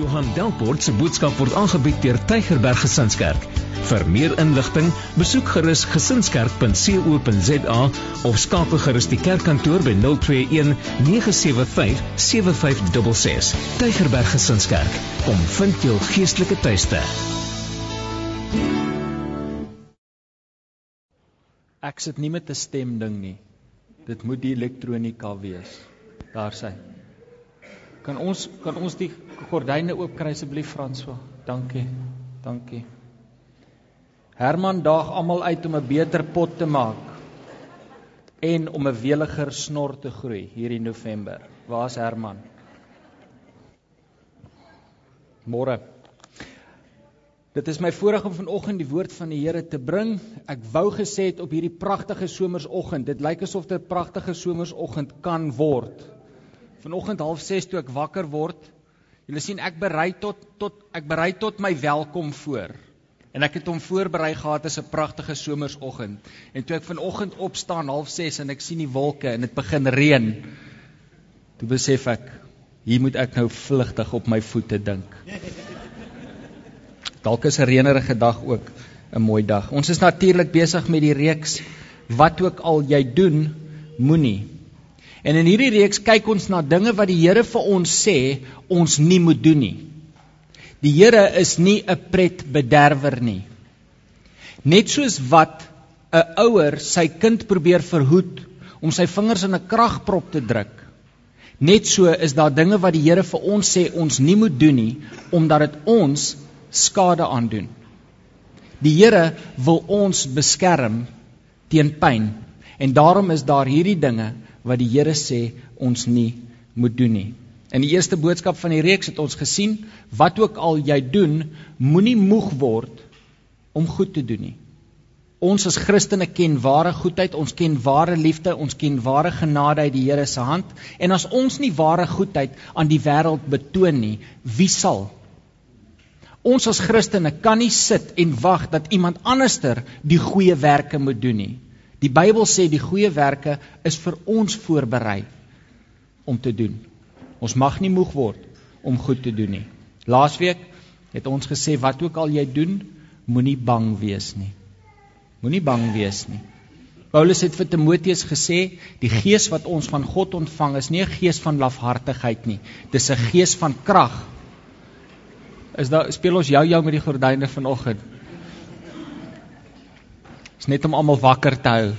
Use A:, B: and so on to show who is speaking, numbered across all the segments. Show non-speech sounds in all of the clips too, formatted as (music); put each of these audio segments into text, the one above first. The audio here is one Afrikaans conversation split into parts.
A: Johan Delport se boodskap word aangebied deur Tygerberg Gesinskerk. Vir meer inligting, besoek gerus gesinskerk.co.za of skakel gerus die kerkkantoor by 021 975 7566. Tygerberg Gesinskerk, kom vind jou geestelike tuiste.
B: Ek sit nie met 'n stemding nie. Dit moet die elektronika wees. Daar sê. Kan ons kan ons die gordyne oopkry asseblief Franswa? Dankie. Dankie. Herman daag almal uit om 'n beter pot te maak en om 'n weliger snor te groei hierdie November. Waar's Herman? Môre. Dit is my voorreg om vanoggend die woord van die Here te bring. Ek wou gesê het op hierdie pragtige somersoggend. Dit lyk asof dit 'n pragtige somersoggend kan word. Vanoggend half 6 toe ek wakker word, julle sien ek berei tot tot ek berei tot my welkom voor. En ek het hom voorberei gehad as 'n pragtige somersoggend. En toe ek vanoggend opstaan half 6 en ek sien die wolke en dit begin reën, toe besef ek hier moet ek nou vlugtig op my voete dink. (laughs) Dalk is 'n reënerige dag ook 'n mooi dag. Ons is natuurlik besig met die reeks wat ook al jy doen, moenie En in hierdie reeks kyk ons na dinge wat die Here vir ons sê ons nie moet doen nie. Die Here is nie 'n pretbederwer nie. Net soos wat 'n ouer sy kind probeer verhoed om sy vingers in 'n kragprop te druk. Net so is daar dinge wat die Here vir ons sê ons nie moet doen nie omdat dit ons skade aandoen. Die Here wil ons beskerm teen pyn en daarom is daar hierdie dinge wat die Here sê ons nie moet doen nie. In die eerste boodskap van die reeks het ons gesien wat ook al jy doen, moenie moeg word om goed te doen nie. Ons as Christene ken ware goedheid, ons ken ware liefde, ons ken ware genade uit die Here se hand en as ons nie ware goedheid aan die wêreld betoon nie, wie sal? Ons as Christene kan nie sit en wag dat iemand anderster die goeie werke moet doen nie. Die Bybel sê die goeie werke is vir ons voorberei om te doen. Ons mag nie moeg word om goed te doen nie. Laasweek het ons gesê wat ook al jy doen, moenie bang wees nie. Moenie bang wees nie. Paulus het vir Timoteus gesê, die gees wat ons van God ontvang is nie 'n gees van lafhartigheid nie. Dis 'n gees van krag. Is daar speel ons jou jou met die gordyne vanoggend? Dis net om almal wakker te hou.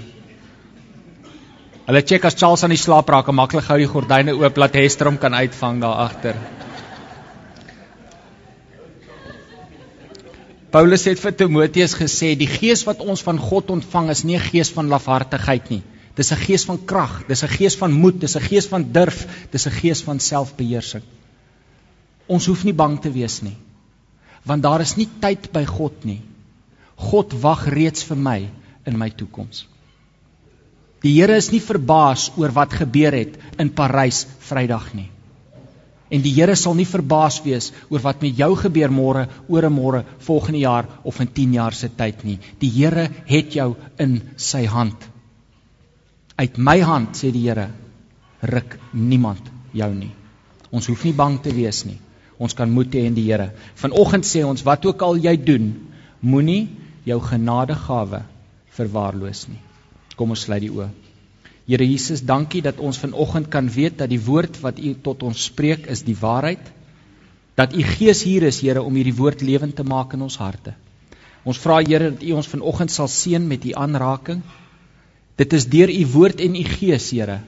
B: Hulle check as Charles aan die slaap raak, maklik gou die gordyne oop laat Hester hom kan uitvang daar agter. Paulus het vir Timoteus gesê die gees wat ons van God ontvang is nie 'n gees van lafhartigheid nie. Dis 'n gees van krag, dis 'n gees van moed, dis 'n gees van durf, dis 'n gees van selfbeheersing. Ons hoef nie bang te wees nie. Want daar is nie tyd by God nie. God wag reeds vir my in my toekoms. Die Here is nie verbaas oor wat gebeur het in Parys Vrydag nie. En die Here sal nie verbaas wees oor wat met jou gebeur môre, oor 'n môre, volgende jaar of in 10 jaar se tyd nie. Die Here het jou in sy hand. Uit my hand sê die Here, ruk niemand jou nie. Ons hoef nie bang te wees nie. Ons kan moed hê in die Here. Vanoggend sê ons wat ook al jy doen, moenie jou genadegawe verwaarloos nie. Kom ons sluit die oë. Here Jesus, dankie dat ons vanoggend kan weet dat die woord wat U tot ons spreek is die waarheid. Dat U Gees hier is, Here, om hierdie woord lewend te maak in ons harte. Ons vra Here dat U ons vanoggend sal seën met U aanraking. Dit is deur U woord en U Gees, Here,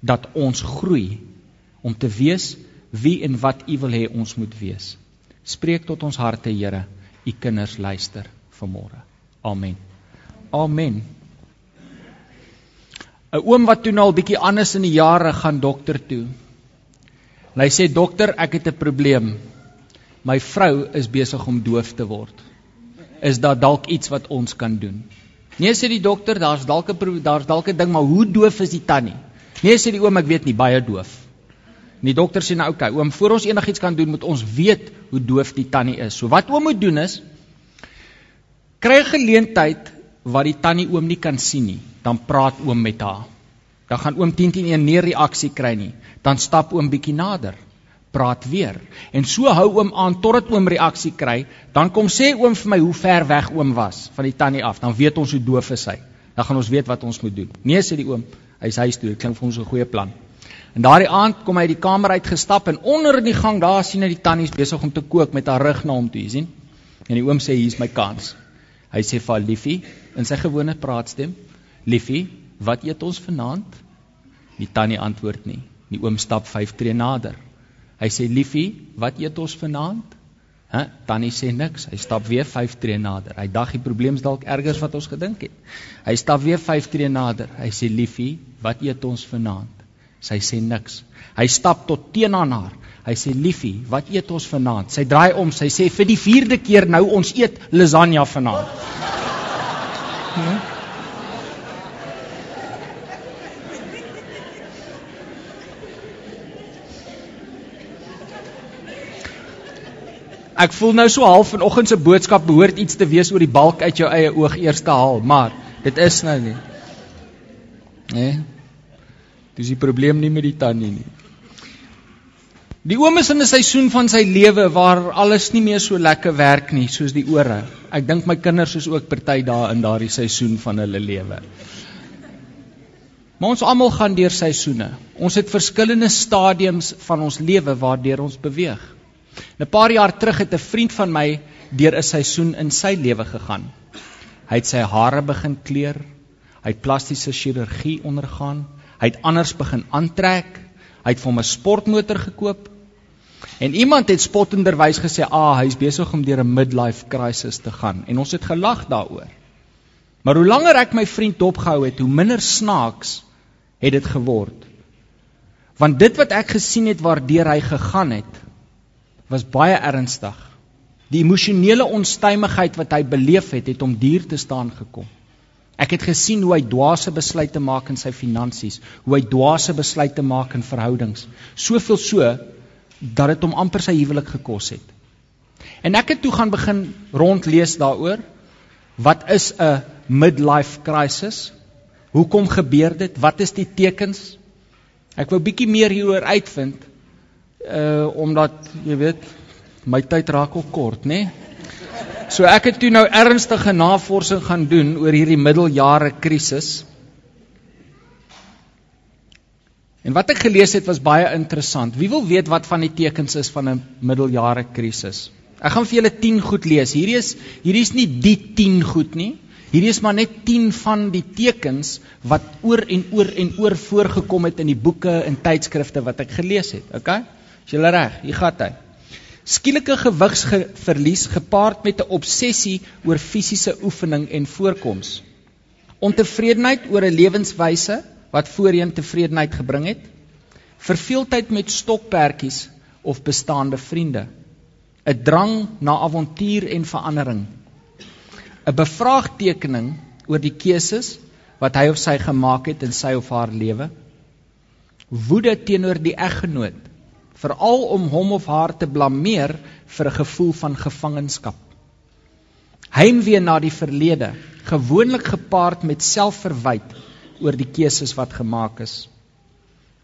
B: dat ons groei om te wees wie en wat U wil hê ons moet wees. Spreek tot ons harte, Here. U kinders luister vanmôre. Amen. Amen. 'n Oom wat toe nou al bietjie anders in die jare gaan dokter toe. En hy sê dokter, ek het 'n probleem. My vrou is besig om doof te word. Is daar dalk iets wat ons kan doen? Nee sê die dokter, daar's dalk 'n daar's dalk 'n ding, maar hoe doof is die tannie? Nee sê die oom, ek weet nie, baie doof. En die dokter sê nou, okay, oom, voor ons enigiets kan doen, moet ons weet hoe doof die tannie is. So wat oom moet doen is kry 'n geleentheid wat die tannie oom nie kan sien nie, dan praat oom met haar. Dan gaan oom 10 teen 1 nie reaksie kry nie. Dan stap oom bietjie nader. praat weer. En so hou oom aan totdat oom reaksie kry, dan kom sê oom vir my hoe ver weg oom was van die tannie af, dan weet ons hoe doof is hy. Dan gaan ons weet wat ons moet doen. Nee sê die oom, hy's huis toe, klink vir ons 'n goeie plan. En daardie aand kom hy uit die kamer uit gestap en onder in die gang daar sien hy die tannies besig om te kook met haar rug na hom toe, sien? En die oom sê hier's my kans. Hy sê vir Liefie in sy gewone praatstem, Liefie, wat eet ons vanaand? Die tannie antwoord nie. Die oom stap 5 tree nader. Hy sê liefie, wat eet ons vanaand? Hæ? Tannie sê niks. Hy stap weer 5 tree nader. Hy dag die probleem is dalk ergers wat ons gedink het. Hy stap weer 5 tree nader. Hy sê liefie, wat eet ons vanaand? Sy sê niks. Hy stap tot teenoor haar. Hy sê liefie, wat eet ons vanaand? Sy draai om. Sy sê vir die 4de keer nou ons eet lasagne vanaand. Hm? Ek voel nou so half vanoggend se boodskap behoort iets te wees oor die balk uit jou eie oog eers te haal, maar dit is nou nie. Né? Nee? Dis die probleem nie met die tannie nie. Die oom is in 'n seisoen van sy lewe waar alles nie meer so lekker werk nie soos die ore. Ek dink my kinders is ook party daar in daardie seisoen van hulle lewe. Maar ons almal gaan deur seisoene. Ons het verskillende stadiums van ons lewe waardeur ons beweeg. 'n Paar jaar terug het 'n vriend van my deur 'n seisoen in sy lewe gegaan. Hy het sy hare begin kleur, hy het plastiese chirurgie ondergaan, hy het anders begin aantrek, hy het vir hom 'n sportmotor gekoop. En iemand het spottenderwys gesê, "Ag, ah, hy's besig om deur 'n midlife crisis te gaan." En ons het gelag daaroor. Maar hoe langer ek my vriend dopgehou het, hoe minder snaaks het dit geword. Want dit wat ek gesien het waardeur hy gegaan het, was baie ernstig. Die emosionele onstuimigheid wat hy beleef het, het hom duur te staan gekom. Ek het gesien hoe hy dwaase besluite maak in sy finansies, hoe hy dwaase besluite maak in verhoudings, soveel so dat dit hom amper sy huwelik gekos het. En ek het toe gaan begin rondlees daaroor. Wat is 'n midlife crisis? Hoekom gebeur dit? Wat is die tekens? Ek wou bietjie meer hieroor uitvind uh omdat jy weet my tyd raak al kort, nê? Nee? So ek het toe nou ernstige navorsing gaan doen oor hierdie middeljare krisis. En wat ek gelees het was baie interessant. Wie wil weet wat van die tekens is van 'n middeljare krisis? Ek gaan vir julle 10 goed lees. Hierdie is hierdie is nie die 10 goed nie. Hierdie is maar net 10 van die tekens wat oor en oor en oor voorgekom het in die boeke en tydskrifte wat ek gelees het, okay? Is jy reg? Hier gaan hy. Skielike gewigsverlies gepaard met 'n obsessie oor fisiese oefening en voorkoms. Ontevredenheid oor 'n lewenswyse wat voorheen tevredenheid gebring het. Verveeldheid met stokperdjies of bestaande vriende. 'n Drang na avontuur en verandering. 'n Bevraagtekening oor die keuses wat hy of sy gemaak het in sy of haar lewe. Woede teenoor die eggenoot veral om hom of haar te blameer vir 'n gevoel van gevangenskap. Heimwee na die verlede, gewoonlik gepaard met selfverwyd oor die keuses wat gemaak is.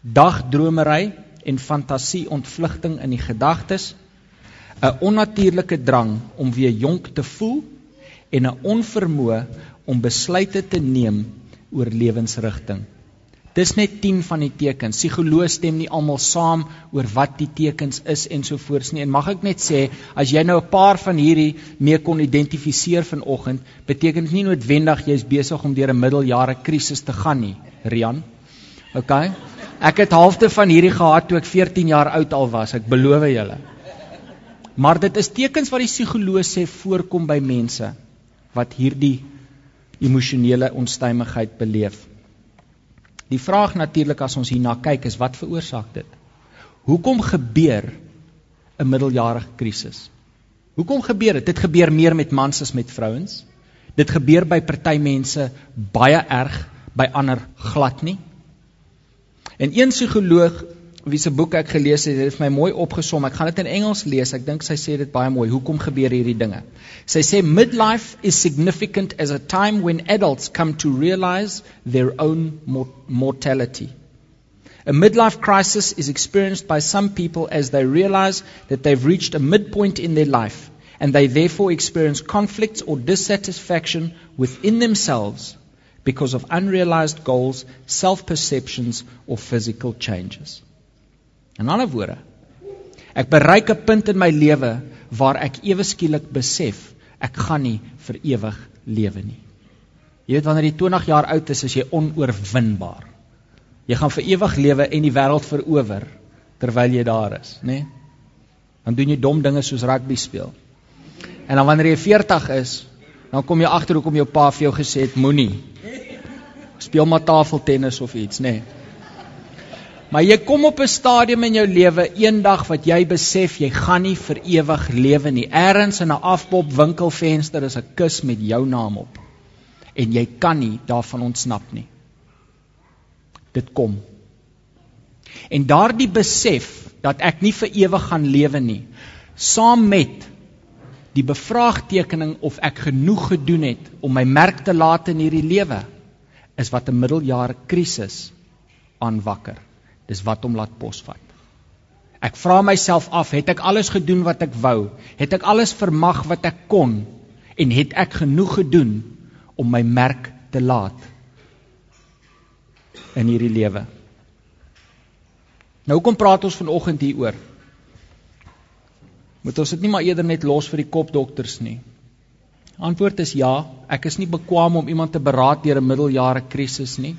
B: Dagdromery en fantasie ontvlugting in die gedagtes, 'n onnatuurlike drang om weer jonk te voel en 'n onvermoë om besluite te neem oor lewensrigting. Dis net 10 van die tekens. Psigoloë stem nie almal saam oor wat die tekens is en so voorts nie. En mag ek net sê, as jy nou 'n paar van hierdie mee kon identifiseer vanoggend, beteken dit nie noodwendig jy's besig om deur 'n middeljare krisis te gaan nie, Rian. OK? Ek het halfte van hierdie gehad toe ek 14 jaar oud al was, ek beloof julle. Maar dit is tekens wat die psigoloë sê voorkom by mense wat hierdie emosionele onstuimigheid beleef. Die vraag natuurlik as ons hierna kyk is wat veroorsaak dit? Hoekom gebeur 'n middeljarige krisis? Hoekom gebeur dit? Dit gebeur meer met mans as met vrouens. Dit gebeur by party mense baie erg, by ander glad nie. En een psigoloog wie se boek ek gelees het, het vir my mooi opgesom. Ek gaan dit in Engels lees. Ek dink sy sê dit baie mooi. Hoekom gebeur hierdie dinge? Sy sê midlife is significant as a time when adults come to realize their own mortality. A midlife crisis is experienced by some people as they realize that they've reached a midpoint in their life and they therefore experience conflicts or dissatisfaction within themselves because of unrealized goals, self perceptions, or physical changes. In ander woorde, ek bereik 'n punt in my lewe waar ek ewe skielik besef ek gaan nie vir ewig lewe nie. Jy weet wanneer jy 20 jaar oud is, is jy onoorwinbaar. Jy gaan vir ewig lewe en die wêreld verower terwyl jy daar is, nê? Nee? Dan doen jy dom dinge soos rugby speel. En dan wanneer jy 40 is, dan kom jy agter hoekom jou pa vir jou gesê het moenie speel maar tafeltennis of iets, nê. Nee. Maar jy kom op 'n stadium in jou lewe eendag wat jy besef jy gaan nie vir ewig lewe nie. Ergens in 'n afpop winkelvenster is 'n kus met jou naam op. En jy kan nie daarvan ontsnap nie. Dit kom. En daardie besef dat ek nie vir ewig gaan lewe nie, saam met die bevraagtekening of ek genoeg gedoen het om my merk te laat in hierdie lewe, is wat 'n middeljare krisis aanwakker. Dis wat hom laat posvat. Ek vra myself af, het ek alles gedoen wat ek wou? Het ek alles vermag wat ek kon? En het ek genoeg gedoen om my merk te laat in hierdie lewe? Nou kom praat ons vanoggend hieroor. Moet ons dit nie maar eerder net los vir die kopdokters nie? Antwoord is ja, ek is nie bekwam om iemand te beraad deur 'n middeljare krisis nie.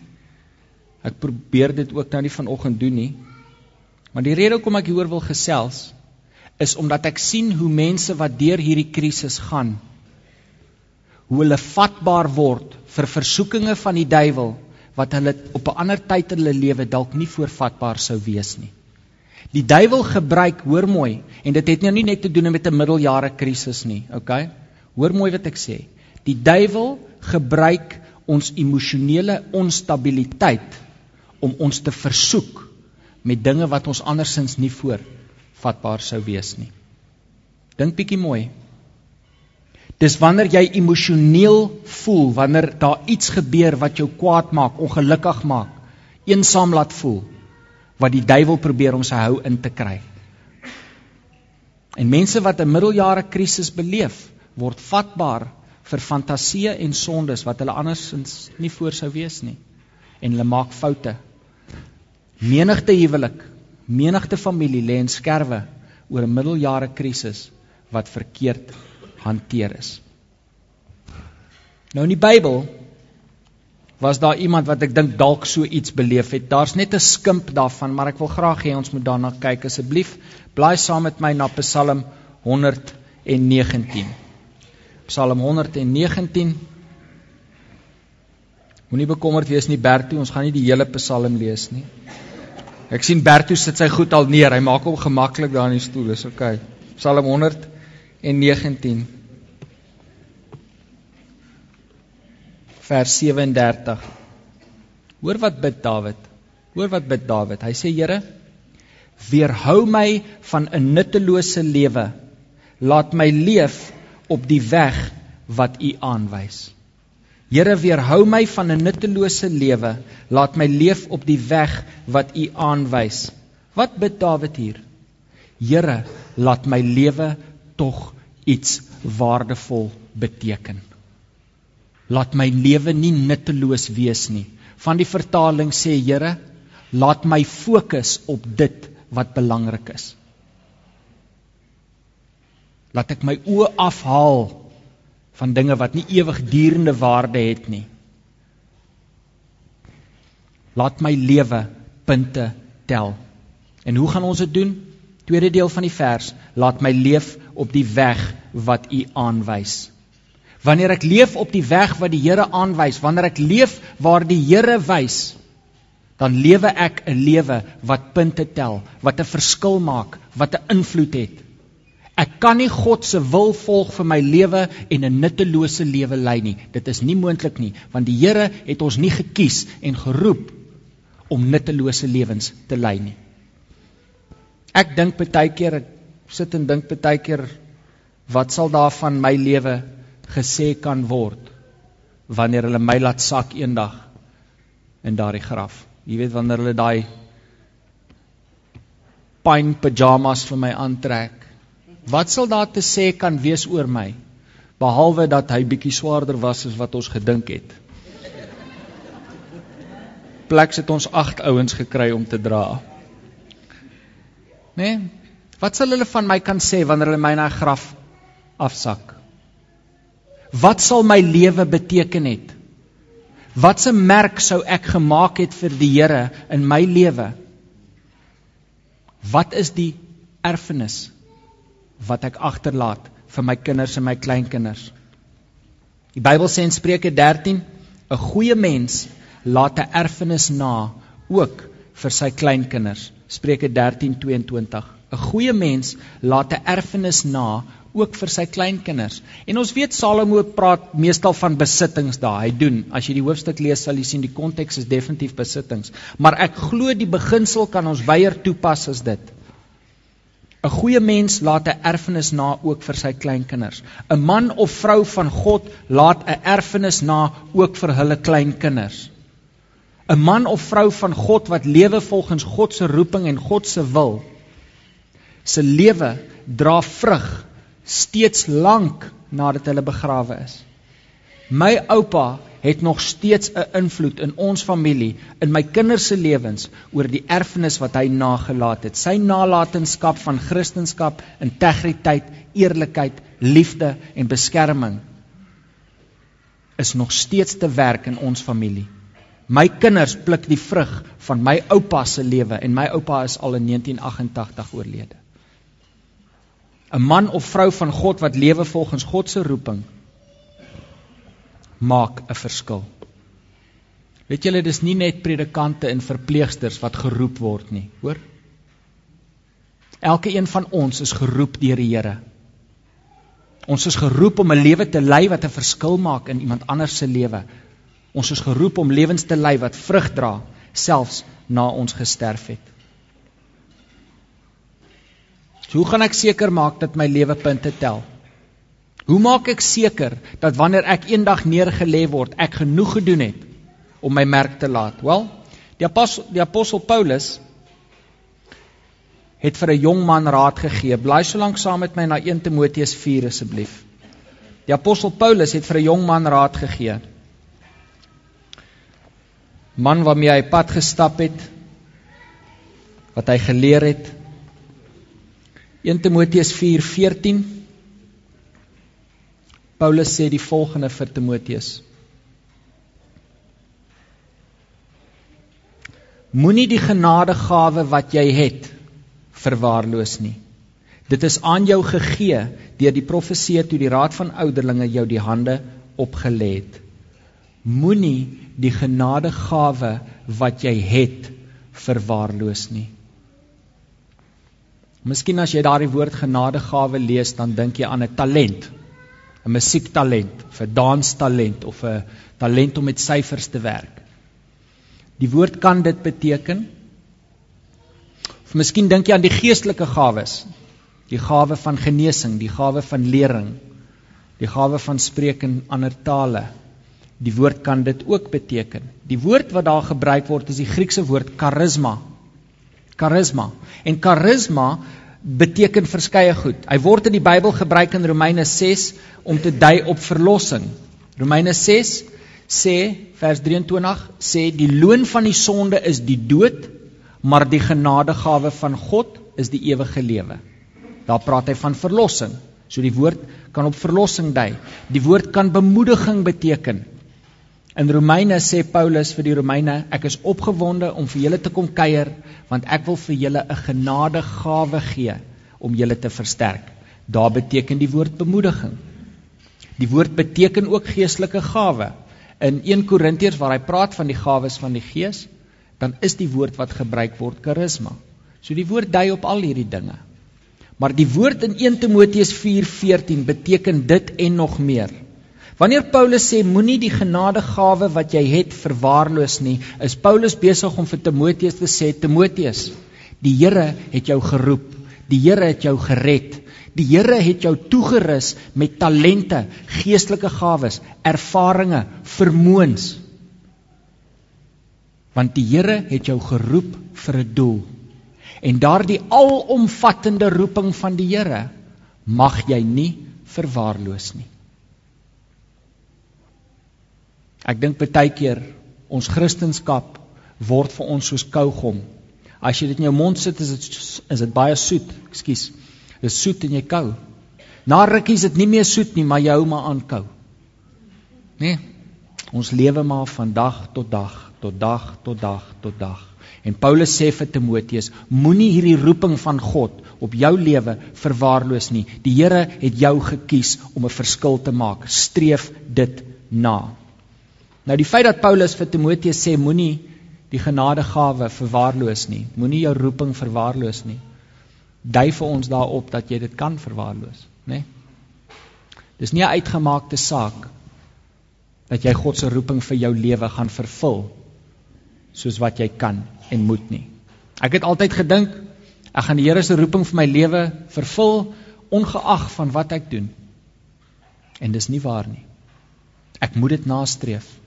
B: Ek probeer dit ook nou nie vanoggend doen nie. Maar die rede hoekom ek hieroor wil gesels is omdat ek sien hoe mense wat deur hierdie krisis gaan hoe hulle vatbaar word vir versoekinge van die duiwel wat hulle op 'n ander tyd in hulle lewe dalk nie voorvatbaar sou wees nie. Die duiwel gebruik, hoor mooi, en dit het nou nie net te doen met 'n middeljare krisis nie, okay? Hoor mooi wat ek sê. Die duiwel gebruik ons emosionele onstabiliteit om ons te versoek met dinge wat ons andersins nie voor vatbaar sou wees nie. Dink bietjie mooi. Dis wanneer jy emosioneel voel, wanneer daar iets gebeur wat jou kwaad maak, ongelukkig maak, eensaam laat voel, wat die duiwel probeer om sy hou in te kry. En mense wat 'n middeljare krisis beleef, word vatbaar vir fantasieë en sondes wat hulle andersins nie voor sou wees nie. En hulle maak foute Menigte huwelik, menigte familie lê in skerwe oor 'n middeljare krisis wat verkeerd hanteer is. Nou in die Bybel was daar iemand wat ek dink dalk so iets beleef het. Daar's net 'n skimp daarvan, maar ek wil graag hê ons moet daarna kyk asseblief. Blaai saam met my na Psalm 119. Psalm 119 Moenie bekommerd wees nie Bertie, ons gaan nie die hele Psalm lees nie. Ek sien Bertus sit sy goed al neer. Hy maak hom gemaklik daar in die stoel. Dis oukei. Okay. Psalm 119 vers 37. Hoor wat bid Dawid. Hoor wat bid Dawid. Hy sê Here, weerhou my van 'n nuttelose lewe. Laat my leef op die weg wat U aanwys. Here weerhou my van 'n nuttelose lewe. Laat my leef op die weg wat U aanwys. Wat bid Dawid hier? Here, laat my lewe tog iets waardevol beteken. Laat my lewe nie nutteloos wees nie. Van die vertaling sê Here, laat my fokus op dit wat belangrik is. Laat ek my oë afhaal van dinge wat nie ewigdurende waarde het nie. Laat my lewe punte tel. En hoe gaan ons dit doen? Tweede deel van die vers, laat my leef op die weg wat U aanwys. Wanneer ek leef op die weg wat die Here aanwys, wanneer ek leef waar die Here wys, dan lewe ek 'n lewe wat punte tel, wat 'n verskil maak, wat 'n invloed het. Ek kan nie God se wil volg vir my lewe en 'n nuttelose lewe lei nie. Dit is nie moontlik nie, want die Here het ons nie gekies en geroep om nuttelose lewens te lei nie. Ek dink baie keer ek sit en dink baie keer wat sal daarvan my lewe gesê kan word wanneer hulle my laat sak eendag in daardie graf. Jy weet wanneer hulle daai pine pyjamas vir my aantrek. Wat sal daar te sê kan wees oor my behalwe dat hy bietjie swaarder was as wat ons gedink het? Pleks het ons 8 ouens gekry om te dra. Né? Nee? Wat sal hulle van my kan sê wanneer hulle my na 'n graf afsak? Wat sal my lewe beteken het? Watse merk sou ek gemaak het vir die Here in my lewe? Wat is die erfenis wat ek agterlaat vir my kinders en my kleinkinders? Die Bybel sê in Spreuke 13, 'n goeie mens laat 'n erfenis na ook vir sy kleinkinders. Spreuke 13:22. 'n Goeie mens laat 'n erfenis na ook vir sy kleinkinders. En ons weet Salomo praat meestal van besittings daar. Hy doen, as jy die hoofstuk lees, sal jy sien die konteks is definitief besittings. Maar ek glo die beginsel kan ons weier toepas as dit. 'n Goeie mens laat 'n erfenis na ook vir sy kleinkinders. 'n Man of vrou van God laat 'n erfenis na ook vir hulle kleinkinders. 'n Man of vrou van God wat lewe volgens God se roeping en God se wil, se lewe dra vrug steeds lank nadat hulle begrawe is. My oupa het nog steeds 'n invloed in ons familie, in my kinders se lewens oor die erfenis wat hy nagelaat het. Sy nalatenskap van Christendom, integriteit, eerlikheid, liefde en beskerming is nog steeds te werk in ons familie. My kinders pluk die vrug van my oupa se lewe en my oupa is al in 1988 oorlede. 'n man of vrou van God wat lewe volgens God se roeping maak 'n verskil. Weet julle dis nie net predikante en verpleegsters wat geroep word nie, hoor? Elke een van ons is geroep deur die Here. Ons is geroep om 'n lewe te lei wat 'n verskil maak in iemand anders se lewe. Ons is geroep om lewens te lei wat vrug dra selfs na ons gesterf het. So hoe gaan ek seker maak dat my lewe punte tel? Hoe maak ek seker dat wanneer ek eendag neergelê word, ek genoeg gedoen het om my merk te laat? Wel, die apostel die apostel Paulus het vir 'n jong man raad gegee. Blaai so lank saam met my na 1 Timoteus 4 asseblief. Die apostel Paulus het vir 'n jong man raad gegee. Man waarmee hy pad gestap het, wat hy geleer het, 1 Timoteus 4:14 Paulus sê die volgende vir Timoteus Moenie die genadegawe wat jy het verwaarloos nie. Dit is aan jou gegee deur die profeseë toe die raad van ouderlinge jou die hande opgelê het. Moenie die genadegawe wat jy het verwaarloos nie. Miskien as jy daardie woord genadegawe lees, dan dink jy aan 'n talent, 'n musiektalent, of 'n danstalent of 'n talent om met syfers te werk. Die woord kan dit beteken. Of miskien dink jy aan die geestelike gawes, die gawe van genesing, die gawe van lering, die gawe van spreek in ander tale. Die woord kan dit ook beteken. Die woord wat daar gebruik word is die Griekse woord charisma Charisma. En charisma beteken verskeie goed. Hy word in die Bybel gebruik in Romeine 6 om te dui op verlossing. Romeine 6 sê vers 23 sê die loon van die sonde is die dood, maar die genadegawe van God is die ewige lewe. Daar praat hy van verlossing. So die woord kan op verlossing dui. Die woord kan bemoediging beteken. In Romeine sê Paulus vir die Romeine, ek is opgewonde om vir julle te kom kuier want ek wil vir julle 'n genadegawe gee om julle te versterk. Daar beteken die woord bemoediging. Die woord beteken ook geestelike gawe. In 1 Korintiërs waar hy praat van die gawes van die Gees, dan is die woord wat gebruik word charisma. So die woord dui op al hierdie dinge. Maar die woord in 1 Timoteus 4:14 beteken dit en nog meer. Wanneer Paulus sê moenie die genadegawe wat jy het verwaarloos nie, is Paulus besig om vir Timoteus te sê Timoteus, die Here het jou geroep. Die Here het jou gered. Die Here het jou toegerus met talente, geestelike gawes, ervarings, vermoëns. Want die Here het jou geroep vir 'n doel. en daardie alomvattende roeping van die Here mag jy nie verwaarloos nie. Ek dink baie keer ons kristendom word vir ons soos kougom. As jy dit in jou mond sit, is dit is dit baie soet. Ekskuus. Dit is soet en jy kou. Na rukkie is dit nie meer soet nie, maar jy hou maar aan kou. Nee. Ons lewe maar van dag tot dag, tot dag tot dag tot dag. En Paulus sê vir Timoteus, moenie hierdie roeping van God op jou lewe verwaarloos nie. Die Here het jou gekies om 'n verskil te maak. Streef dit na. Nou die feit dat Paulus vir Timoteus sê moenie die genadegawe verwaarloos nie. Moenie jou roeping verwaarloos nie. Dui vir ons daarop dat jy dit kan verwaarloos, né? Nee? Dis nie 'n uitgemaakte saak dat jy God se roeping vir jou lewe gaan vervul soos wat jy kan en moet nie. Ek het altyd gedink ek gaan die Here se roeping vir my lewe vervul ongeag van wat ek doen. En dis nie waar nie. Ek moet dit nastreef.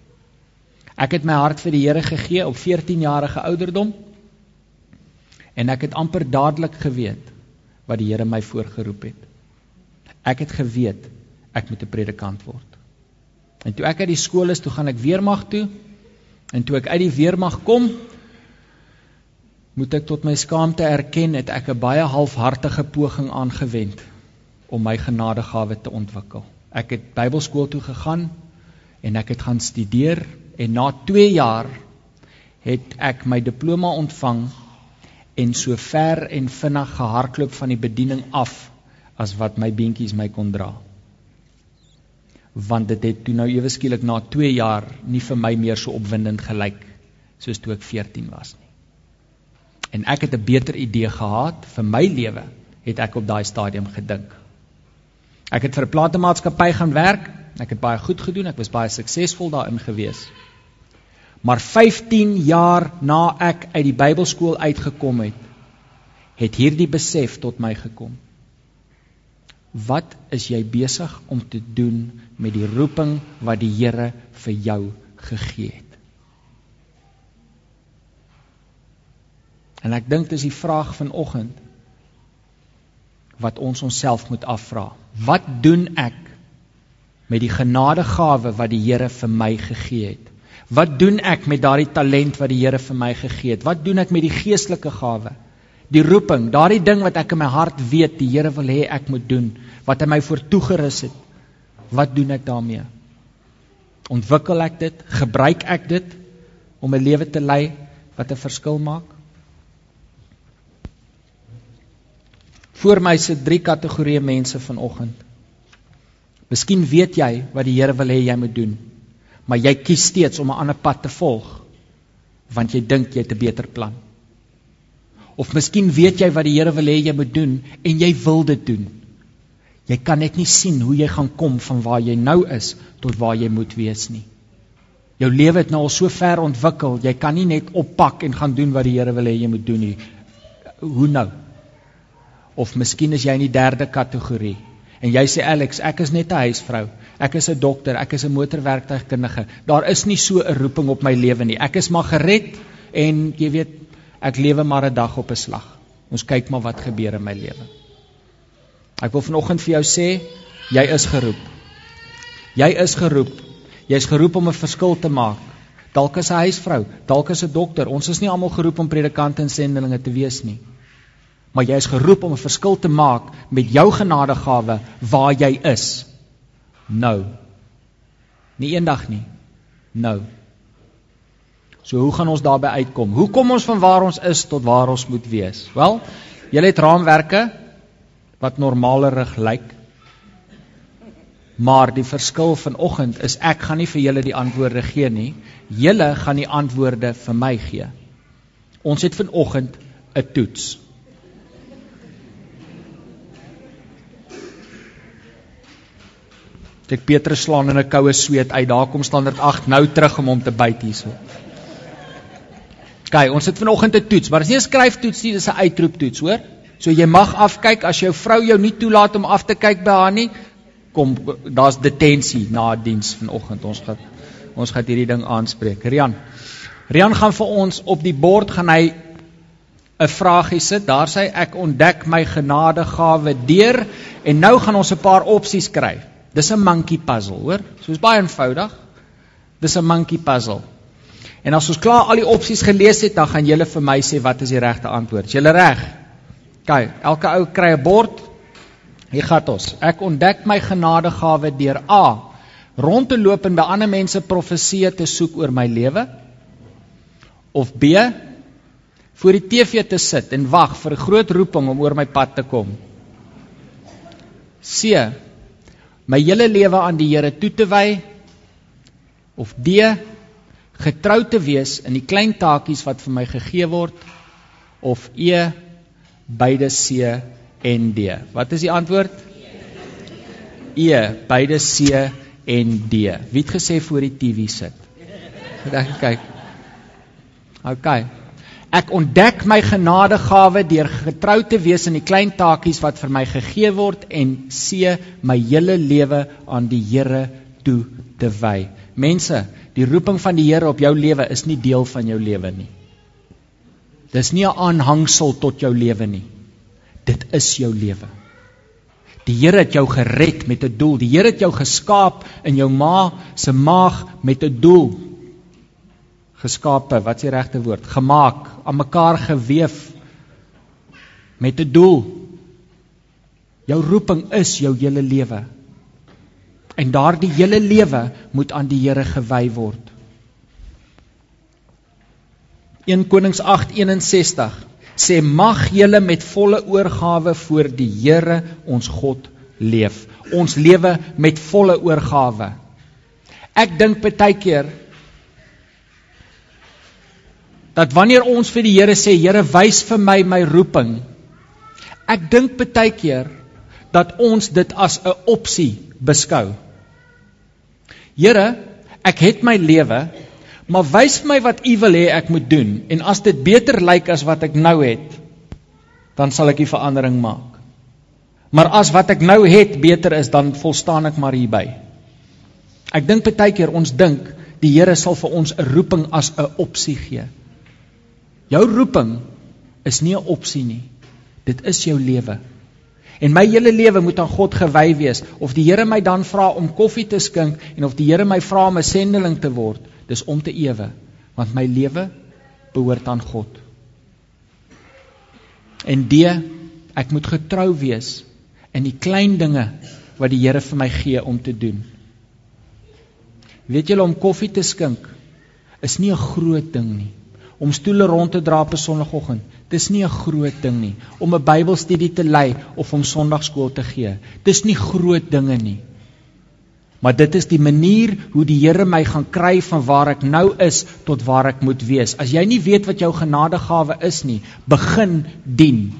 B: Ek het my hart vir die Here gegee op 14 jarige ouderdom. En ek het amper dadelik geweet wat die Here my voorgeroep het. Ek het geweet ek moet 'n predikant word. En toe ek uit die skool is, toe gaan ek weermag toe. En toe ek uit die weermag kom, moet ek tot my skaamte erken het ek 'n baie halfhartige poging aangewend om my genadegawe te ontwikkel. Ek het Bybelskool toe gegaan en ek het gaan studeer En na 2 jaar het ek my diploma ontvang en so ver en vinnig gehardloop van die bediening af as wat my beentjies my kon dra. Want dit het toe nou ewe skielik na 2 jaar nie vir my meer so opwindend gelyk soos toe ek 14 was nie. En ek het 'n beter idee gehad vir my lewe, het ek op daai stadium gedink. Ek het vir 'n platemaatskappy gaan werk. Ek het baie goed gedoen. Ek was baie suksesvol daarin gewees. Maar 15 jaar na ek uit die Bybelskool uitgekom het, het hierdie besef tot my gekom. Wat is jy besig om te doen met die roeping wat die Here vir jou gegee het? En ek dink dis die vraag vanoggend wat ons onsself moet afvra. Wat doen ek met die genadegawe wat die Here vir my gegee het? Wat doen ek met daardie talent wat die Here vir my gegee het? Wat doen ek met die geestelike gawe? Die roeping, daardie ding wat ek in my hart weet die Here wil hê ek moet doen, wat hy my voor toegerus het. Wat doen ek daarmee? Ontwikkel ek dit? Gebruik ek dit om 'n lewe te lei wat 'n verskil maak? Voor my sit drie kategorieë mense vanoggend. Miskien weet jy wat die Here wil hê jy moet doen maar jy kies steeds om 'n ander pad te volg want jy dink jy het 'n beter plan. Of miskien weet jy wat die Here wil hê jy moet doen en jy wil dit doen. Jy kan net nie sien hoe jy gaan kom van waar jy nou is tot waar jy moet wees nie. Jou lewe het nou al so ver ontwikkel, jy kan nie net oppak en gaan doen wat die Here wil hê jy moet doen nie. Hoe nou? Of miskien is jy in die derde kategorie en jy sê Alex, ek is net 'n huisvrou. Ek is 'n dokter, ek is 'n motorwerktuigkundige. Daar is nie so 'n roeping op my lewe nie. Ek is maar gered en jy weet, ek lewe maar 'n dag op 'n slag. Ons kyk maar wat gebeur in my lewe. Ek wil vanoggend vir jou sê, jy is geroep. Jy is geroep. Jy's geroep om 'n verskil te maak. Dalk as 'n huisvrou, dalk as 'n dokter. Ons is nie almal geroep om predikante en sendelinge te wees nie. Maar jy is geroep om 'n verskil te maak met jou genadegawe waar jy is. Nou. Nie eendag nie. Nou. So hoe gaan ons daarby uitkom? Hoe kom ons van waar ons is tot waar ons moet wees? Wel, julle het raamwerke wat normalerig lyk. Maar die verskil vanoggend is ek gaan nie vir julle die antwoorde gee nie. Julle gaan die antwoorde vir my gee. Ons het vanoggend 'n toets. Ek Petrus slaan in 'n koue sweet uit. Daar kom standaard 8 nou terug om hom te byt hierso. Kyk, ons het vanoggend 'n toets, maar dit is nie 'n skryftoets nie, dis 'n uitroeptoets, hoor? So jy mag afkyk as jou vrou jou nie toelaat om af te kyk by haar nie. Kom, daar's detensie na diens vanoggend. Ons gaan ons gaan hierdie ding aanspreek. Rian. Rian gaan vir ons op die bord gaan hy 'n vraagie sit. Daar sê ek ontdek my genadegawe deur en nou gaan ons 'n paar opsies kry. Dis 'n monkey puzzle, hoor? Soos baie eenvoudig. Dis 'n monkey puzzle. En as ons klaar al die opsies gelees het, dan gaan julle vir my sê wat is die regte antwoord. Is julle reg? Kyk, elke ou kry 'n bord. Hier gaan ons. Ek ontdek my genadegawe deur A rond te loop en by ander mense profeseë te soek oor my lewe of B voor die TV te sit en wag vir 'n groot roeping om oor my pad te kom. C my hele lewe aan die Here toe te wy of D getrou te wees in die klein taakies wat vir my gegee word of E beide C en D. Wat is die antwoord? E beide C en D. Wie het gesê voor die TV sit? Ek kyk. OK. Ek ontdek my genadegawe deur getrou te wees in die klein taakies wat vir my gegee word en C my hele lewe aan die Here toe te wy. Mense, die roeping van die Here op jou lewe is nie deel van jou lewe nie. Dis nie 'n aanhangsel tot jou lewe nie. Dit is jou lewe. Die Here het jou gered met 'n doel. Die Here het jou geskaap in jou ma se maag met 'n doel. Geskape, wat is die regte woord? Gemaak, aan mekaar gewewe met 'n doel. Jou roeping is jou hele lewe. En daardie hele lewe moet aan die Here gewy word. 1 Konings 8:61 sê mag julle met volle oorgawe voor die Here ons God leef. Ons lewe met volle oorgawe. Ek dink baie keer dat wanneer ons vir die Here sê Here wys vir my my roeping. Ek dink baie keer dat ons dit as 'n opsie beskou. Here, ek het my lewe, Maar wys my wat u wil hê ek moet doen en as dit beter lyk as wat ek nou het, dan sal ek die verandering maak. Maar as wat ek nou het beter is, dan volstaan ek maar hierby. Ek dink baie keer ons dink die Here sal vir ons 'n roeping as 'n opsie gee. Jou roeping is nie 'n opsie nie. Dit is jou lewe. En my hele lewe moet aan God gewy wees of die Here my dan vra om koffie te skink en of die Here my vra om 'n sendeling te word dis om te ewe want my lewe behoort aan God. En D ek moet getrou wees in die klein dinge wat die Here vir my gee om te doen. Weet julle om koffie te skink is nie 'n groot ding nie. Om stoele rond te dra op 'n sonoggend, dis nie 'n groot ding nie. Om 'n Bybelstudie te lei of om Sondagskool te gee, dis nie groot dinge nie. Maar dit is die manier hoe die Here my gaan kry van waar ek nou is tot waar ek moet wees. As jy nie weet wat jou genadegawe is nie, begin dien.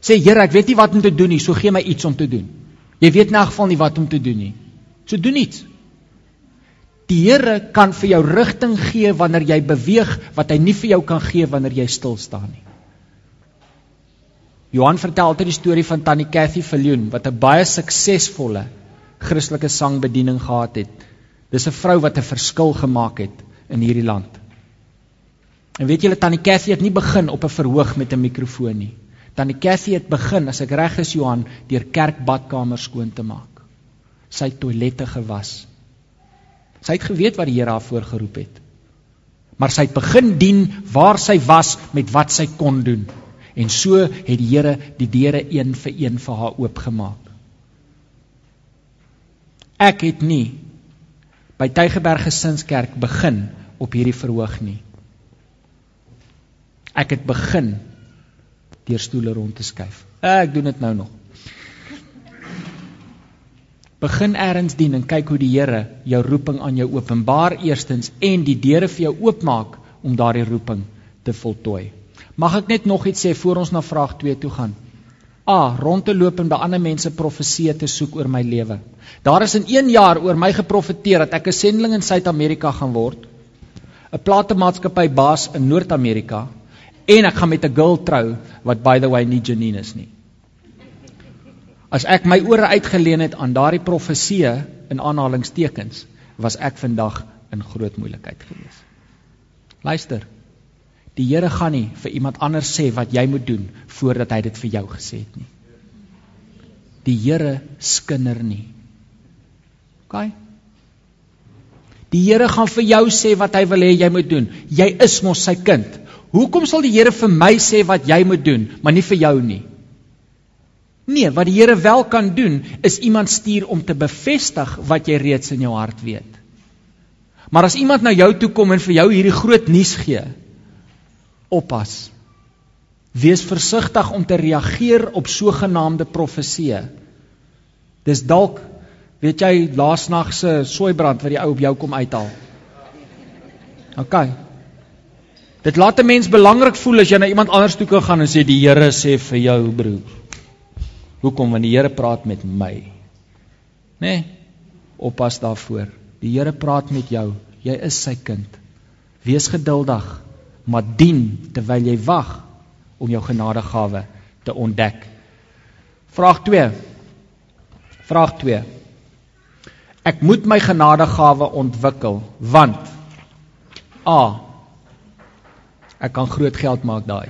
B: Sê Here, ek weet nie wat om te doen nie, so gee my iets om te doen. Jy weet in elk geval nie wat om te doen nie. So doen iets. Die Here kan vir jou rigting gee wanneer jy beweeg wat hy nie vir jou kan gee wanneer jy stil staan nie. Johan vertel altyd die storie van Tannie Cathy Viljoen wat 'n baie suksesvolle Christelike sangbediening gehad het. Dis 'n vrou wat 'n verskil gemaak het in hierdie land. En weet julle tannie Cathy het nie begin op 'n verhoog met 'n mikrofoon nie. Tannie Cathy het begin, as ek reg is Johan, deur kerkbadkamers skoon te maak. Sy het toilette gewas. Sy het geweet wat die Here haar voorgeroep het. Maar sy het begin dien waar sy was met wat sy kon doen. En so het die Here die deure een vir een vir haar oopgemaak. Ek het nie by Tygerberg Gesinskerk begin op hierdie verhoog nie. Ek het begin deur stoele rond te skuif. Ek doen dit nou nog. Begin ergens dien en kyk hoe die Here jou roeping aan jou openbaar eerstens en die deure vir jou oopmaak om daardie roeping te voltooi. Mag ek net nog iets sê voor ons na vraag 2 toe gaan? A rond te loop en by ander mense profeseë te soek oor my lewe. Daar is in 1 jaar oor my geprofeteer dat ek 'n sendeling in Suid-Amerika gaan word. 'n Platemaatskappy baas in Noord-Amerika en ek gaan met 'n girl trou wat by the way nie Janine is nie. As ek my ore uitgeleen het aan daardie profeseë in aanhalingstekens, was ek vandag in groot moeilikheid gewees. Luister. Die Here gaan nie vir iemand anders sê wat jy moet doen voordat hy dit vir jou gesê het nie. Die Here skinder nie. OK? Die Here gaan vir jou sê wat hy wil hê jy moet doen. Jy is mos sy kind. Hoekom sal die Here vir my sê wat jy moet doen, maar nie vir jou nie? Nee, wat die Here wel kan doen is iemand stuur om te bevestig wat jy reeds in jou hart weet. Maar as iemand na jou toe kom en vir jou hierdie groot nuus gee, oppas. Wees versigtig om te reageer op sogenaamde profeseë. Dis dalk Weet jy laasnag se soeibrand wat die ou op jou kom uithaal? OK. Dit laat 'n mens belangrik voel as jy na iemand anders toe kan gaan en sê die Here sê vir jou broer. Hoekom want die Here praat met my? Nê? Nee, oppas daarvoor. Die Here praat met jou. Jy is sy kind. Wees geduldig, maar dien terwyl jy wag om jou genadegawe te ontdek. Vraag 2. Vraag 2. Ek moet my genadegawe ontwikkel want A ek kan groot geld maak daai.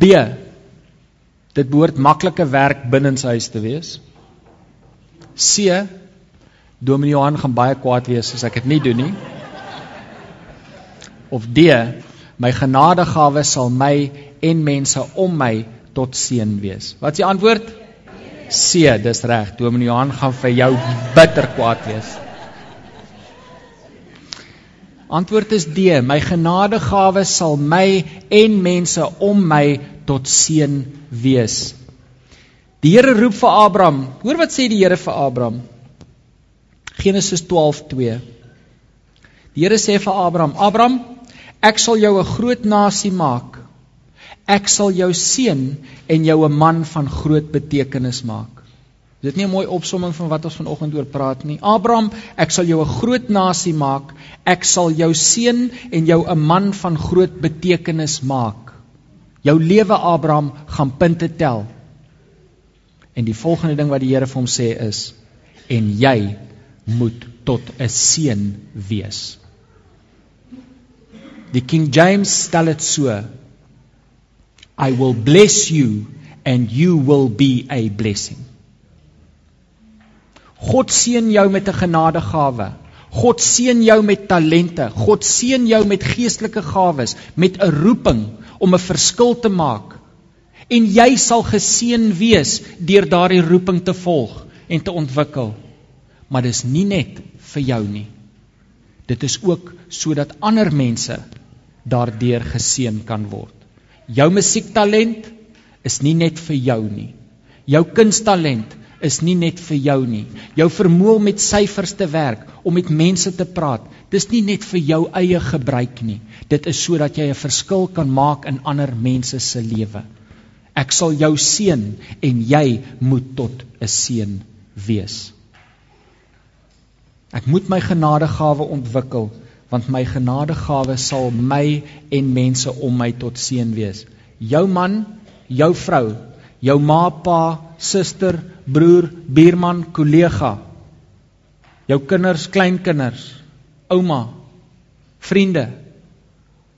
B: B dit behoort maklike werk binne sy huis te wees. C Dominee Johan gaan baie kwaad wees as ek dit nie doen nie. Of D my genadegawe sal my en mense om my tot seën wees. Wat is die antwoord? C, dis reg. Dominee Johan gaan vir jou bitter kwaad wees. Antwoord is D. My genadegawe sal my en mense om my tot seën wees. Die Here roep vir Abraham. Hoor wat sê die Here vir Abraham? Genesis 12:2. Die Here sê vir Abraham: "Abraham, ek sal jou 'n groot nasie maak ek sal jou seën en jou 'n man van groot betekenis maak. Is dit nie 'n mooi opsomming van wat ons vanoggend oor praat nie? Abraham, ek sal jou 'n groot nasie maak. Ek sal jou seën en jou 'n man van groot betekenis maak. Jou lewe Abraham gaan punte tel. En die volgende ding wat die Here vir hom sê is en jy moet tot 'n seën wees. Die King James stel dit so: I will bless you and you will be a blessing. God seën jou met 'n genadegawe. God seën jou met talente. God seën jou met geestelike gawes, met 'n roeping om 'n verskil te maak. En jy sal geseën wees deur daardie roeping te volg en te ontwikkel. Maar dis nie net vir jou nie. Dit is ook sodat ander mense daardeur geseën kan word. Jou musiektalent is nie net vir jou nie. Jou kunstalent is nie net vir jou nie. Jou vermoë om met syfers te werk, om met mense te praat, dis nie net vir jou eie gebruik nie. Dit is sodat jy 'n verskil kan maak in ander mense se lewe. Ek sal jou seën en jy moet tot 'n seën wees. Ek moet my genadegawe ontwikkel want my genadegawe sal my en mense om my tot seën wees. Jou man, jou vrou, jou ma, pa, suster, broer, buurman, kollega, jou kinders, kleinkinders, ouma, vriende,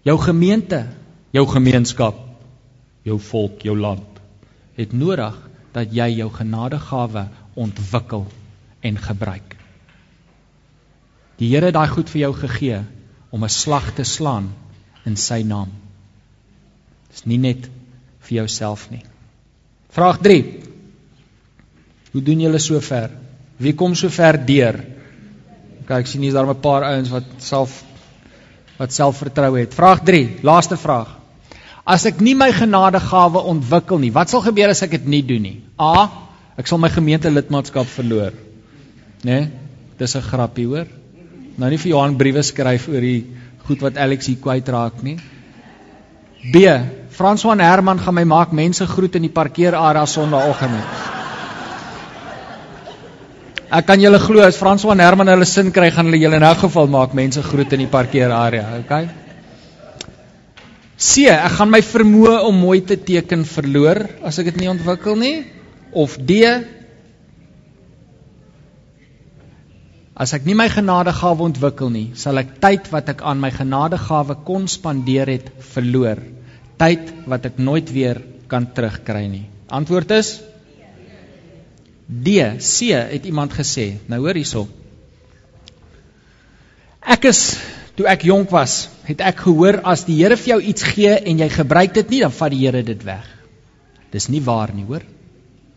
B: jou gemeente, jou gemeenskap, jou volk, jou land het nodig dat jy jou genadegawe ontwikkel en gebruik. Die Here het daai goed vir jou gegee om 'n slag te slaan in sy naam. Dis nie net vir jouself nie. Vraag 3. Hoe doen julle so ver? Wie kom so ver deur? Kyk, sien hier's daar 'n paar ouens wat self wat selfvertroue het. Vraag 3, laaste vraag. As ek nie my genadegawe ontwikkel nie, wat sal gebeur as ek dit nie doen nie? A, ek sal my gemeente lidmaatskap verloor. Né? Nee? Dis 'n grappie, hoor nou nie vir Johan briewe skryf oor die goed wat Alex hier kwyt raak nie. B. Franswan Herman gaan my maak mense groet in die parkeerarea Sondagoggend. Ek kan julle glo as Franswan Herman hulle sin kry, gaan hulle julle in elk geval maak mense groet in die parkeerarea, okay? C. Ek gaan my vermoë om mooi te teken verloor as ek dit nie ontwikkel nie. Of D. As ek nie my genadegawe ontwikkel nie, sal ek tyd wat ek aan my genadegawe kon spandeer het, verloor. Tyd wat ek nooit weer kan terugkry nie. Antwoord is D. C het iemand gesê. Nou hoor hierso. Ek is toe ek jonk was, het ek gehoor as die Here vir jou iets gee en jy gebruik dit nie, dan vat die Here dit weg. Dis nie waar nie, hoor.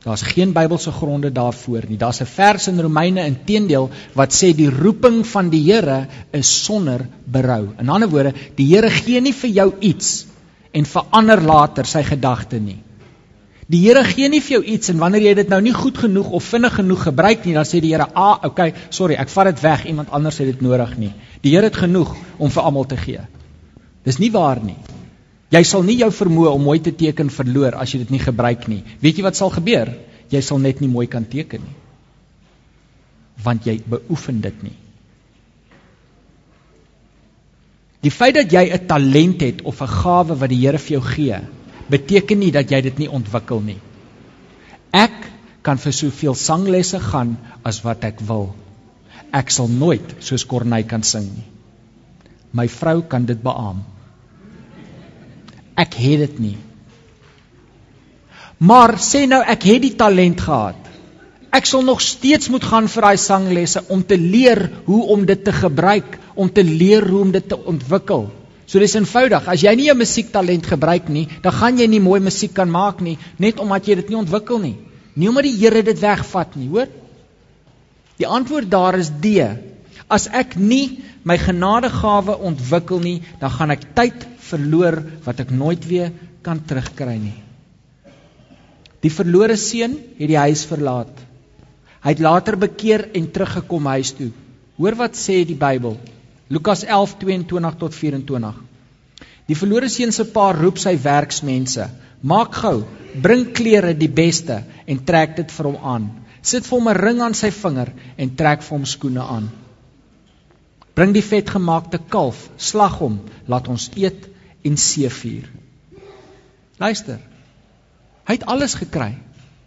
B: Daar's geen Bybelse gronde daarvoor nie. Daar's 'n vers in Romeine inteendeel wat sê die roeping van die Here is sonder berou. In ander woorde, die Here gee nie vir jou iets en verander later sy gedagte nie. Die Here gee nie vir jou iets en wanneer jy dit nou nie goed genoeg of vinnig genoeg gebruik nie, dan sê die Here, "Ah, okay, sorry, ek vat dit weg, iemand anders het dit nodig nie." Die Here het genoeg om vir almal te gee. Dis nie waar nie. Jy sal nie jou vermoë om mooi te teken verloor as jy dit nie gebruik nie. Weet jy wat sal gebeur? Jy sal net nie mooi kan teken nie. Want jy beoefen dit nie. Die feit dat jy 'n talent het of 'n gawe wat die Here vir jou gee, beteken nie dat jy dit nie ontwikkel nie. Ek kan vir soveel sanglesse gaan as wat ek wil. Ek sal nooit soos Corneille kan sing nie. My vrou kan dit beamoen. Ek het dit nie. Maar sê nou ek het die talent gehad. Ek sal nog steeds moet gaan vir daai sanglesse om te leer hoe om dit te gebruik, om te leer hoe om dit te ontwikkel. So dis eenvoudig. As jy nie jou musiektalent gebruik nie, dan gaan jy nie mooi musiek kan maak nie, net omdat jy dit nie ontwikkel nie. Nie omdat die Here dit wegvat nie, hoor? Die antwoord daar is D. As ek nie my genadegawe ontwikkel nie, dan gaan ek tyd verloor wat ek nooit weer kan terugkry nie. Die verlore seun het die huis verlaat. Hy het later bekeer en teruggekom huis toe. Hoor wat sê die Bybel. Lukas 11:22 tot 24. Die verlore seun se pa roep sy werksmense: "Maak gou, bring klere die beste en trek dit vir hom aan. Sit vir hom 'n ring aan sy vinger en trek vir hom skoene aan. Bring die vetgemaakte kalf, slag hom, laat ons eet en seefuur. Luister. Hy het alles gekry.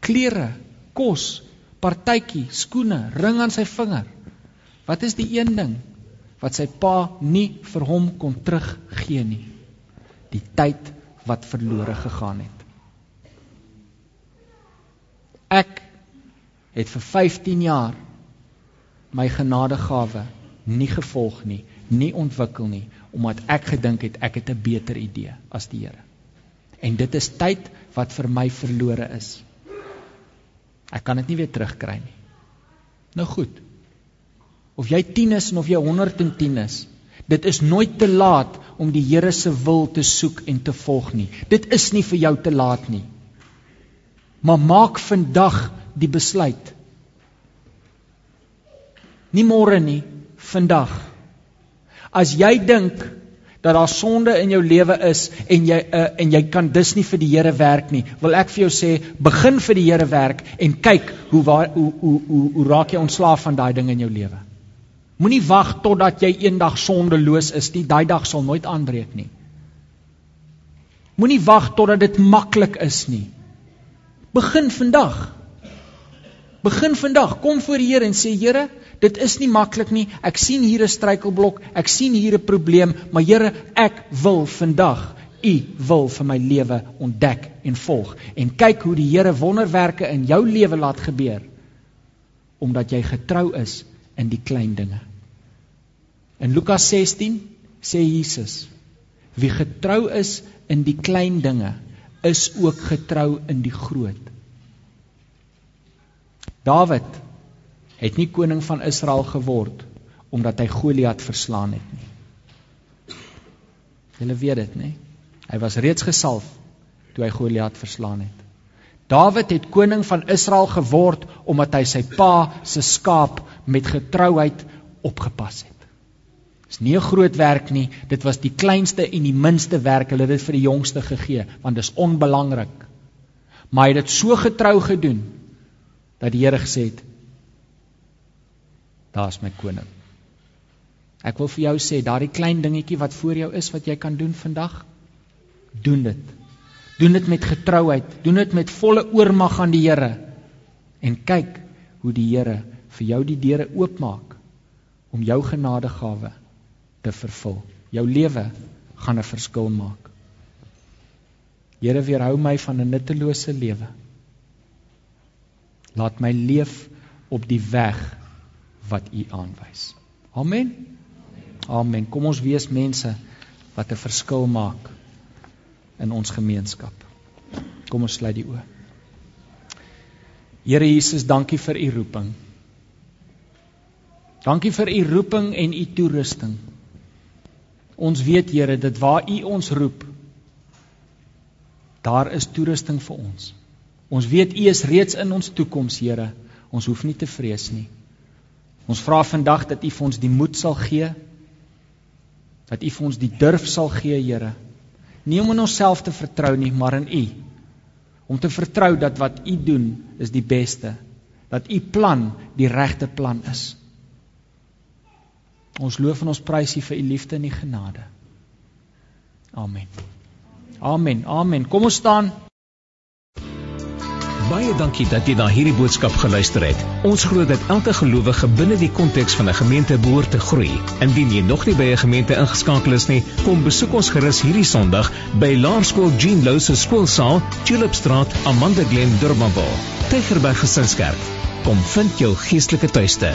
B: Klere, kos, partytjie, skoene, ring aan sy vinger. Wat is die een ding wat sy pa nie vir hom kon teruggee nie? Die tyd wat verlore gegaan het. Ek het vir 15 jaar my genadegawe nie gevolg nie, nie ontwikkel nie, omdat ek gedink het ek het 'n beter idee as die Here. En dit is tyd wat vir my verlore is. Ek kan dit nie weer terugkry nie. Nou goed. Of jy 10 is of jy 110 is, dit is nooit te laat om die Here se wil te soek en te volg nie. Dit is nie vir jou te laat nie. Maar maak vandag die besluit. Nie môre nie, vandag. As jy dink dat daar sonde in jou lewe is en jy uh, en jy kan dus nie vir die Here werk nie, wil ek vir jou sê, begin vir die Here werk en kyk hoe waar, hoe, hoe hoe hoe raak jy ontslaaf van daai ding in jou lewe. Moenie wag totdat jy eendag sondeloos is nie, daai dag sal nooit aanbreek nie. Moenie wag totdat dit maklik is nie. Begin vandag. Begin vandag, kom voor die Here en sê Here, Dit is nie maklik nie. Ek sien hier 'n struikelblok, ek sien hier 'n probleem, maar Here, ek wil vandag U wil vir my lewe ontdek en volg en kyk hoe die Here wonderwerke in jou lewe laat gebeur omdat jy getrou is in die klein dinge. In Lukas 16 sê Jesus: Wie getrou is in die klein dinge, is ook getrou in die groot. Dawid het nie koning van Israel geword omdat hy Goliat verslaan het nie. Julle weet dit, nê? Hy was reeds gesalf toe hy Goliat verslaan het. Dawid het koning van Israel geword omdat hy sy pa se skaap met getrouheid opgepas het. Dis nie 'n groot werk nie, dit was die kleinste en die minste werk. Hulle het dit vir die jongste gegee want dis onbelangrik. Maar hy het dit so getrou gedoen dat die Here gesê het, daar's my koning. Ek wil vir jou sê, daardie klein dingetjie wat voor jou is wat jy kan doen vandag, doen dit. Doen dit met getrouheid, doen dit met volle oormag aan die Here en kyk hoe die Here vir jou die deure oopmaak om jou genadegawe te vervul. Jou lewe gaan 'n verskil maak. Here weerhou my van 'n nuttelose lewe. Laat my leef op die weg wat U aanwys. Amen. Amen. Kom ons wees mense wat 'n verskil maak in ons gemeenskap. Kom ons sluit die oë. Here Jesus, dankie vir u roeping. Dankie vir u roeping en u toerusting. Ons weet Here, dit waar u ons roep, daar is toerusting vir ons. Ons weet u is reeds in ons toekoms, Here. Ons hoef nie te vrees nie. Ons vra vandag dat u vir ons die moed sal gee dat u vir ons die durf sal gee, Here. Nie om in onsself te vertrou nie, maar in u. Om te vertrou dat wat u doen is die beste. Dat u plan die regte plan is. Ons loof en ons prys U vir U liefde en U genade. Amen. Amen. Amen. Kom ons staan.
A: Baie dankie dat jy na hierdie boodskap geluister het. Ons glo dat elke gelowige binne die konteks van 'n gemeente behoort te groei. Indien jy nog nie by 'n gemeente ingeskakel is nie, kom besoek ons gerus hierdie Sondag by Laerskool Jean Louw se skoolsaal, Tulipstraat, Amanda Glen, Durbanville. Tygerberg Gesinskerk. Kom vind jou geestelike tuiste.